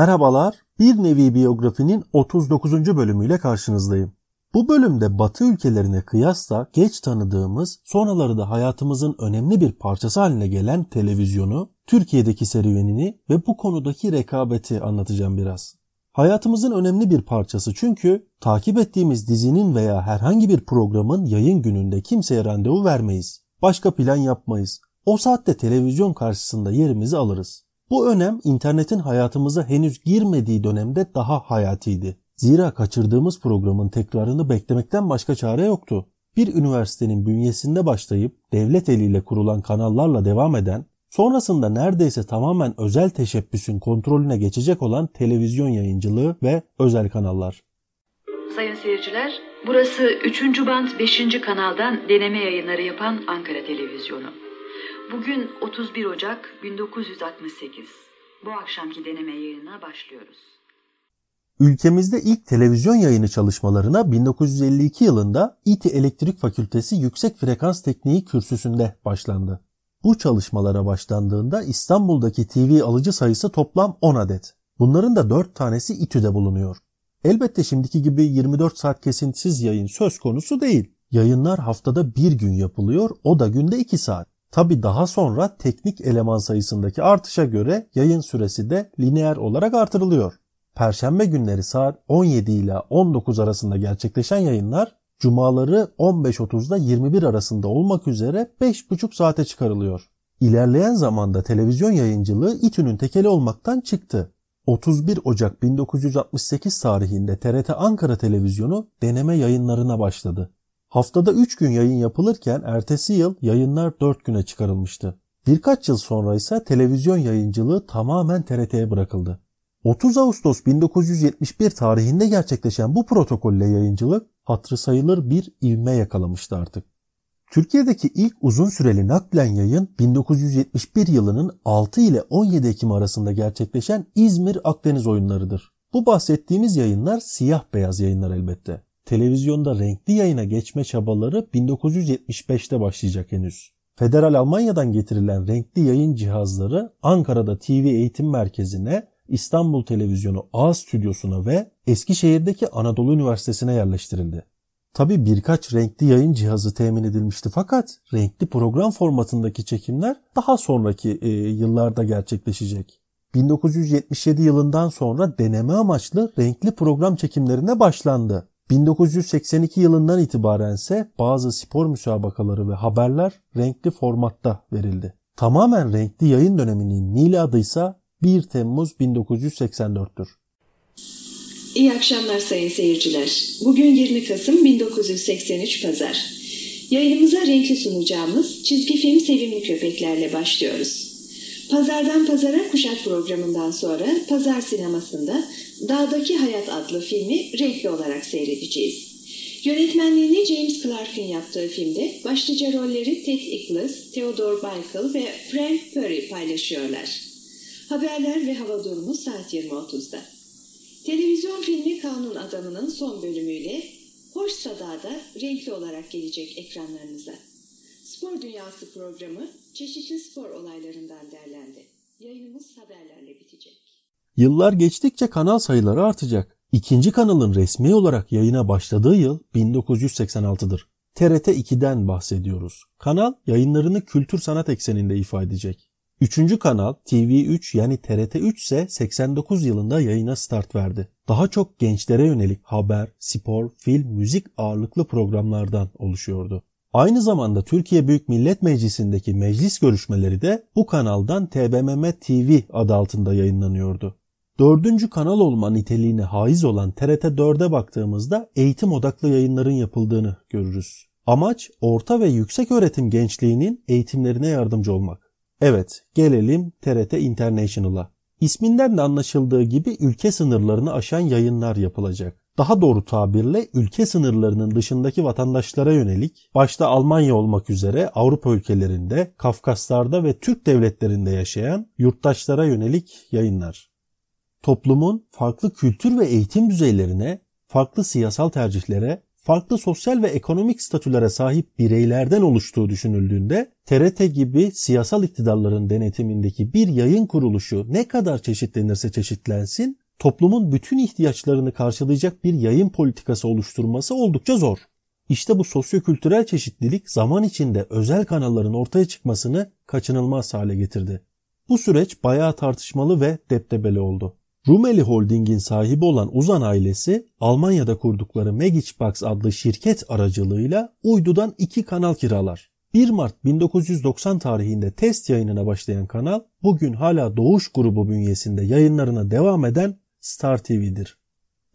Merhabalar, bir nevi biyografinin 39. bölümüyle karşınızdayım. Bu bölümde Batı ülkelerine kıyasla geç tanıdığımız, sonraları da hayatımızın önemli bir parçası haline gelen televizyonu, Türkiye'deki serüvenini ve bu konudaki rekabeti anlatacağım biraz. Hayatımızın önemli bir parçası çünkü takip ettiğimiz dizinin veya herhangi bir programın yayın gününde kimseye randevu vermeyiz. Başka plan yapmayız. O saatte televizyon karşısında yerimizi alırız. Bu önem internetin hayatımıza henüz girmediği dönemde daha hayatiydi. Zira kaçırdığımız programın tekrarını beklemekten başka çare yoktu. Bir üniversitenin bünyesinde başlayıp devlet eliyle kurulan kanallarla devam eden, sonrasında neredeyse tamamen özel teşebbüsün kontrolüne geçecek olan televizyon yayıncılığı ve özel kanallar. Sayın seyirciler, burası 3. band 5. kanaldan deneme yayınları yapan Ankara Televizyonu. Bugün 31 Ocak 1968. Bu akşamki deneme yayınına başlıyoruz. Ülkemizde ilk televizyon yayını çalışmalarına 1952 yılında İTİ Elektrik Fakültesi Yüksek Frekans Tekniği kürsüsünde başlandı. Bu çalışmalara başlandığında İstanbul'daki TV alıcı sayısı toplam 10 adet. Bunların da 4 tanesi İTÜ'de bulunuyor. Elbette şimdiki gibi 24 saat kesintisiz yayın söz konusu değil. Yayınlar haftada bir gün yapılıyor, o da günde 2 saat. Tabi daha sonra teknik eleman sayısındaki artışa göre yayın süresi de lineer olarak artırılıyor. Perşembe günleri saat 17 ile 19 arasında gerçekleşen yayınlar cumaları 15.30'da 21 arasında olmak üzere 5,5 saate çıkarılıyor. İlerleyen zamanda televizyon yayıncılığı İTÜ'nün tekeli olmaktan çıktı. 31 Ocak 1968 tarihinde TRT Ankara Televizyonu deneme yayınlarına başladı. Haftada 3 gün yayın yapılırken ertesi yıl yayınlar 4 güne çıkarılmıştı. Birkaç yıl sonra ise televizyon yayıncılığı tamamen TRT'ye bırakıldı. 30 Ağustos 1971 tarihinde gerçekleşen bu protokolle yayıncılık hatrı sayılır bir ivme yakalamıştı artık. Türkiye'deki ilk uzun süreli naklen yayın 1971 yılının 6 ile 17 Ekim arasında gerçekleşen İzmir Akdeniz oyunlarıdır. Bu bahsettiğimiz yayınlar siyah beyaz yayınlar elbette. Televizyonda renkli yayına geçme çabaları 1975'te başlayacak henüz. Federal Almanya'dan getirilen renkli yayın cihazları Ankara'da TV eğitim merkezine, İstanbul Televizyonu A stüdyosuna ve Eskişehir'deki Anadolu Üniversitesi'ne yerleştirildi. Tabi birkaç renkli yayın cihazı temin edilmişti fakat renkli program formatındaki çekimler daha sonraki e, yıllarda gerçekleşecek. 1977 yılından sonra deneme amaçlı renkli program çekimlerine başlandı. 1982 yılından itibaren ise bazı spor müsabakaları ve haberler renkli formatta verildi. Tamamen renkli yayın döneminin miladı ise 1 Temmuz 1984'tür. İyi akşamlar sayın seyirciler. Bugün 20 Kasım 1983 Pazar. Yayınımıza renkli sunacağımız çizgi film Sevimli Köpeklerle başlıyoruz. Pazardan Pazara Kuşak programından sonra Pazar Sineması'nda Dağdaki Hayat adlı filmi renkli olarak seyredeceğiz. Yönetmenliğini James Clark'ın yaptığı filmde başlıca rolleri Ted Ickles, Theodore Michael ve Frank Perry paylaşıyorlar. Haberler ve hava durumu saat 20.30'da. Televizyon filmi Kanun Adamı'nın son bölümüyle Hoş Sada'da renkli olarak gelecek ekranlarınıza. Spor Dünyası programı çeşitli spor olaylarından derlendi. Yıllar geçtikçe kanal sayıları artacak. İkinci kanalın resmi olarak yayına başladığı yıl 1986'dır. TRT 2'den bahsediyoruz. Kanal yayınlarını kültür sanat ekseninde ifade edecek. Üçüncü kanal TV3 yani TRT3 ise 89 yılında yayına start verdi. Daha çok gençlere yönelik haber, spor, film, müzik ağırlıklı programlardan oluşuyordu. Aynı zamanda Türkiye Büyük Millet Meclisi'ndeki meclis görüşmeleri de bu kanaldan TBMM TV adı altında yayınlanıyordu. Dördüncü kanal olma niteliğine haiz olan TRT 4'e baktığımızda eğitim odaklı yayınların yapıldığını görürüz. Amaç orta ve yüksek öğretim gençliğinin eğitimlerine yardımcı olmak. Evet, gelelim TRT International'a. İsminden de anlaşıldığı gibi ülke sınırlarını aşan yayınlar yapılacak. Daha doğru tabirle ülke sınırlarının dışındaki vatandaşlara yönelik başta Almanya olmak üzere Avrupa ülkelerinde, Kafkaslar'da ve Türk devletlerinde yaşayan yurttaşlara yönelik yayınlar. Toplumun farklı kültür ve eğitim düzeylerine, farklı siyasal tercihlere, farklı sosyal ve ekonomik statülere sahip bireylerden oluştuğu düşünüldüğünde TRT gibi siyasal iktidarların denetimindeki bir yayın kuruluşu ne kadar çeşitlenirse çeşitlensin toplumun bütün ihtiyaçlarını karşılayacak bir yayın politikası oluşturması oldukça zor. İşte bu sosyokültürel çeşitlilik zaman içinde özel kanalların ortaya çıkmasını kaçınılmaz hale getirdi. Bu süreç bayağı tartışmalı ve deptebeli oldu. Rumeli Holding'in sahibi olan Uzan ailesi Almanya'da kurdukları Magicbox adlı şirket aracılığıyla uydudan iki kanal kiralar. 1 Mart 1990 tarihinde test yayınına başlayan kanal bugün hala Doğuş grubu bünyesinde yayınlarına devam eden Star TV'dir.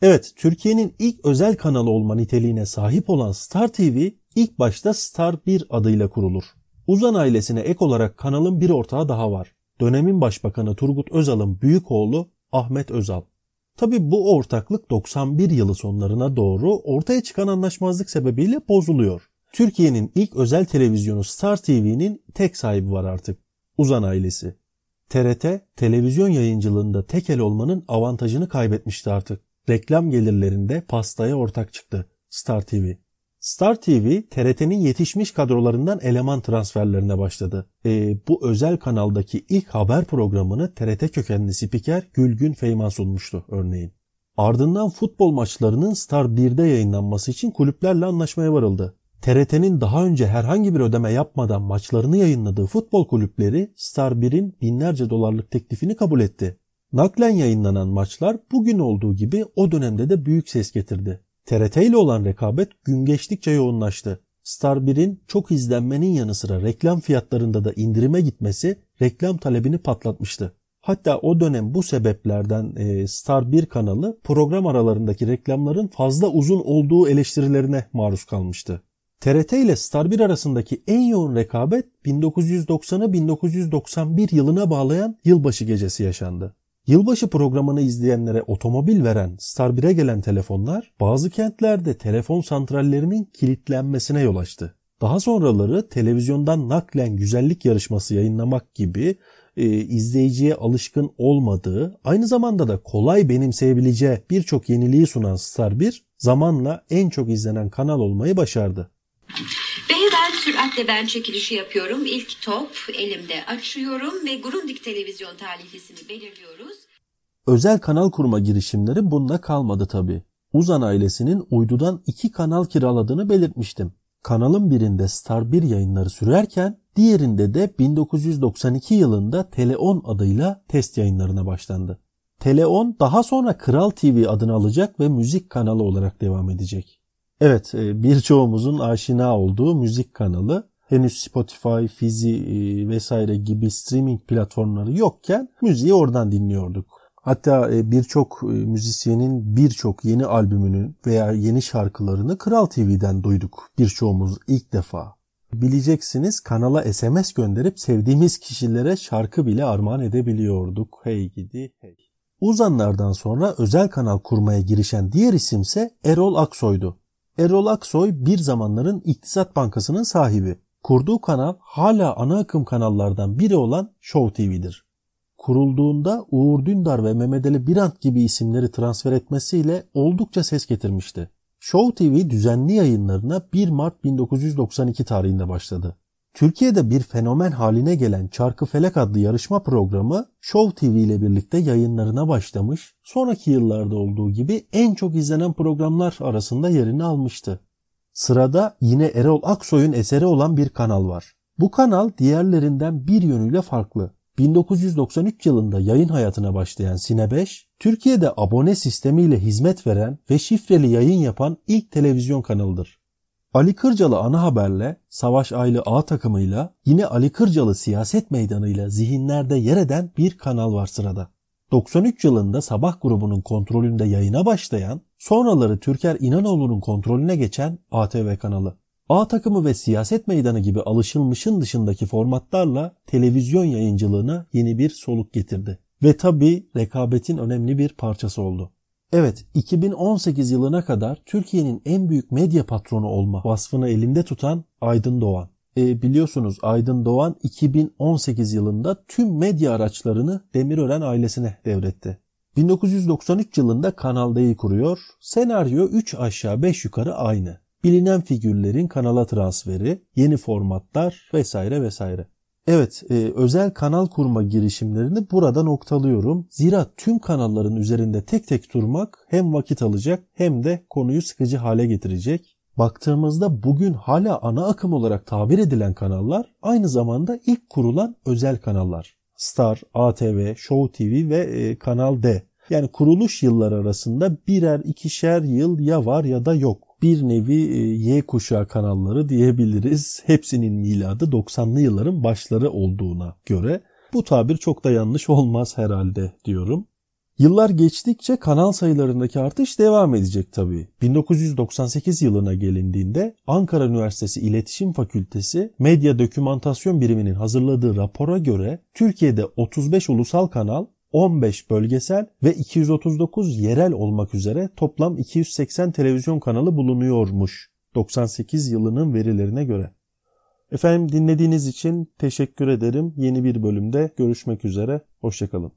Evet, Türkiye'nin ilk özel kanalı olma niteliğine sahip olan Star TV ilk başta Star 1 adıyla kurulur. Uzan ailesine ek olarak kanalın bir ortağı daha var. Dönemin başbakanı Turgut Özal'ın büyük oğlu Ahmet Özal. Tabi bu ortaklık 91 yılı sonlarına doğru ortaya çıkan anlaşmazlık sebebiyle bozuluyor. Türkiye'nin ilk özel televizyonu Star TV'nin tek sahibi var artık. Uzan ailesi. TRT televizyon yayıncılığında tekel olmanın avantajını kaybetmişti artık. Reklam gelirlerinde pastaya ortak çıktı Star TV. Star TV TRT'nin yetişmiş kadrolarından eleman transferlerine başladı. E, bu özel kanaldaki ilk haber programını TRT kökenli spiker Gülgün Feyman sunmuştu örneğin. Ardından futbol maçlarının Star 1'de yayınlanması için kulüplerle anlaşmaya varıldı. TRT'nin daha önce herhangi bir ödeme yapmadan maçlarını yayınladığı futbol kulüpleri Star 1'in binlerce dolarlık teklifini kabul etti. Naklen yayınlanan maçlar bugün olduğu gibi o dönemde de büyük ses getirdi. TRT ile olan rekabet gün geçtikçe yoğunlaştı. Star 1'in çok izlenmenin yanı sıra reklam fiyatlarında da indirime gitmesi reklam talebini patlatmıştı. Hatta o dönem bu sebeplerden e, Star 1 kanalı program aralarındaki reklamların fazla uzun olduğu eleştirilerine maruz kalmıştı. TRT ile Star 1 arasındaki en yoğun rekabet 1990'ı 1991 yılına bağlayan yılbaşı gecesi yaşandı. Yılbaşı programını izleyenlere otomobil veren Star 1'e gelen telefonlar bazı kentlerde telefon santrallerinin kilitlenmesine yol açtı. Daha sonraları televizyondan naklen güzellik yarışması yayınlamak gibi e, izleyiciye alışkın olmadığı, aynı zamanda da kolay benimseyebileceği birçok yeniliği sunan Star 1 zamanla en çok izlenen kanal olmayı başardı. Süratle ben çekilişi yapıyorum. İlk top elimde açıyorum ve Grundig televizyon talihlisini belirliyoruz. Özel kanal kurma girişimleri bununla kalmadı tabi. Uzan ailesinin uydudan iki kanal kiraladığını belirtmiştim. Kanalın birinde Star 1 yayınları sürerken diğerinde de 1992 yılında Teleon adıyla test yayınlarına başlandı. Teleon daha sonra Kral TV adını alacak ve müzik kanalı olarak devam edecek. Evet e, birçoğumuzun aşina olduğu müzik kanalı henüz Spotify, Fizi e, vesaire gibi streaming platformları yokken müziği oradan dinliyorduk. Hatta e, birçok müzisyenin birçok yeni albümünü veya yeni şarkılarını Kral TV'den duyduk birçoğumuz ilk defa. Bileceksiniz kanala SMS gönderip sevdiğimiz kişilere şarkı bile armağan edebiliyorduk. Hey gidi hey. Uzanlardan sonra özel kanal kurmaya girişen diğer isimse Erol Aksoy'du. Erol Aksoy bir zamanların İktisat Bankası'nın sahibi. Kurduğu kanal hala ana akım kanallardan biri olan Show TV'dir. Kurulduğunda Uğur Dündar ve Mehmet Ali Birant gibi isimleri transfer etmesiyle oldukça ses getirmişti. Show TV düzenli yayınlarına 1 Mart 1992 tarihinde başladı. Türkiye'de bir fenomen haline gelen Çarkı Felek adlı yarışma programı Show TV ile birlikte yayınlarına başlamış, sonraki yıllarda olduğu gibi en çok izlenen programlar arasında yerini almıştı. Sırada yine Erol Aksoy'un eseri olan bir kanal var. Bu kanal diğerlerinden bir yönüyle farklı. 1993 yılında yayın hayatına başlayan Sine 5, Türkiye'de abone sistemiyle hizmet veren ve şifreli yayın yapan ilk televizyon kanalıdır. Ali Kırcalı ana haberle, Savaş Aylı A takımıyla, yine Ali Kırcalı siyaset meydanıyla zihinlerde yer eden bir kanal var sırada. 93 yılında Sabah grubunun kontrolünde yayına başlayan, sonraları Türker İnanoğlu'nun kontrolüne geçen ATV kanalı. A takımı ve siyaset meydanı gibi alışılmışın dışındaki formatlarla televizyon yayıncılığına yeni bir soluk getirdi. Ve tabi rekabetin önemli bir parçası oldu. Evet 2018 yılına kadar Türkiye'nin en büyük medya patronu olma vasfını elinde tutan Aydın Doğan. E, biliyorsunuz Aydın Doğan 2018 yılında tüm medya araçlarını Demirören ailesine devretti. 1993 yılında Kanal D'yi kuruyor. Senaryo 3 aşağı 5 yukarı aynı. Bilinen figürlerin kanala transferi, yeni formatlar vesaire vesaire. Evet, e, özel kanal kurma girişimlerini burada noktalıyorum. Zira tüm kanalların üzerinde tek tek durmak hem vakit alacak hem de konuyu sıkıcı hale getirecek. Baktığımızda bugün hala ana akım olarak tabir edilen kanallar aynı zamanda ilk kurulan özel kanallar. Star, ATV, Show TV ve e, Kanal D. Yani kuruluş yılları arasında birer ikişer yıl ya var ya da yok. Bir nevi e, Y kuşağı kanalları diyebiliriz. Hepsinin miladı 90'lı yılların başları olduğuna göre bu tabir çok da yanlış olmaz herhalde diyorum. Yıllar geçtikçe kanal sayılarındaki artış devam edecek tabii. 1998 yılına gelindiğinde Ankara Üniversitesi İletişim Fakültesi Medya Dokümantasyon Biriminin hazırladığı rapora göre Türkiye'de 35 ulusal kanal, 15 bölgesel ve 239 yerel olmak üzere toplam 280 televizyon kanalı bulunuyormuş 98 yılının verilerine göre. Efendim dinlediğiniz için teşekkür ederim. Yeni bir bölümde görüşmek üzere. Hoşçakalın.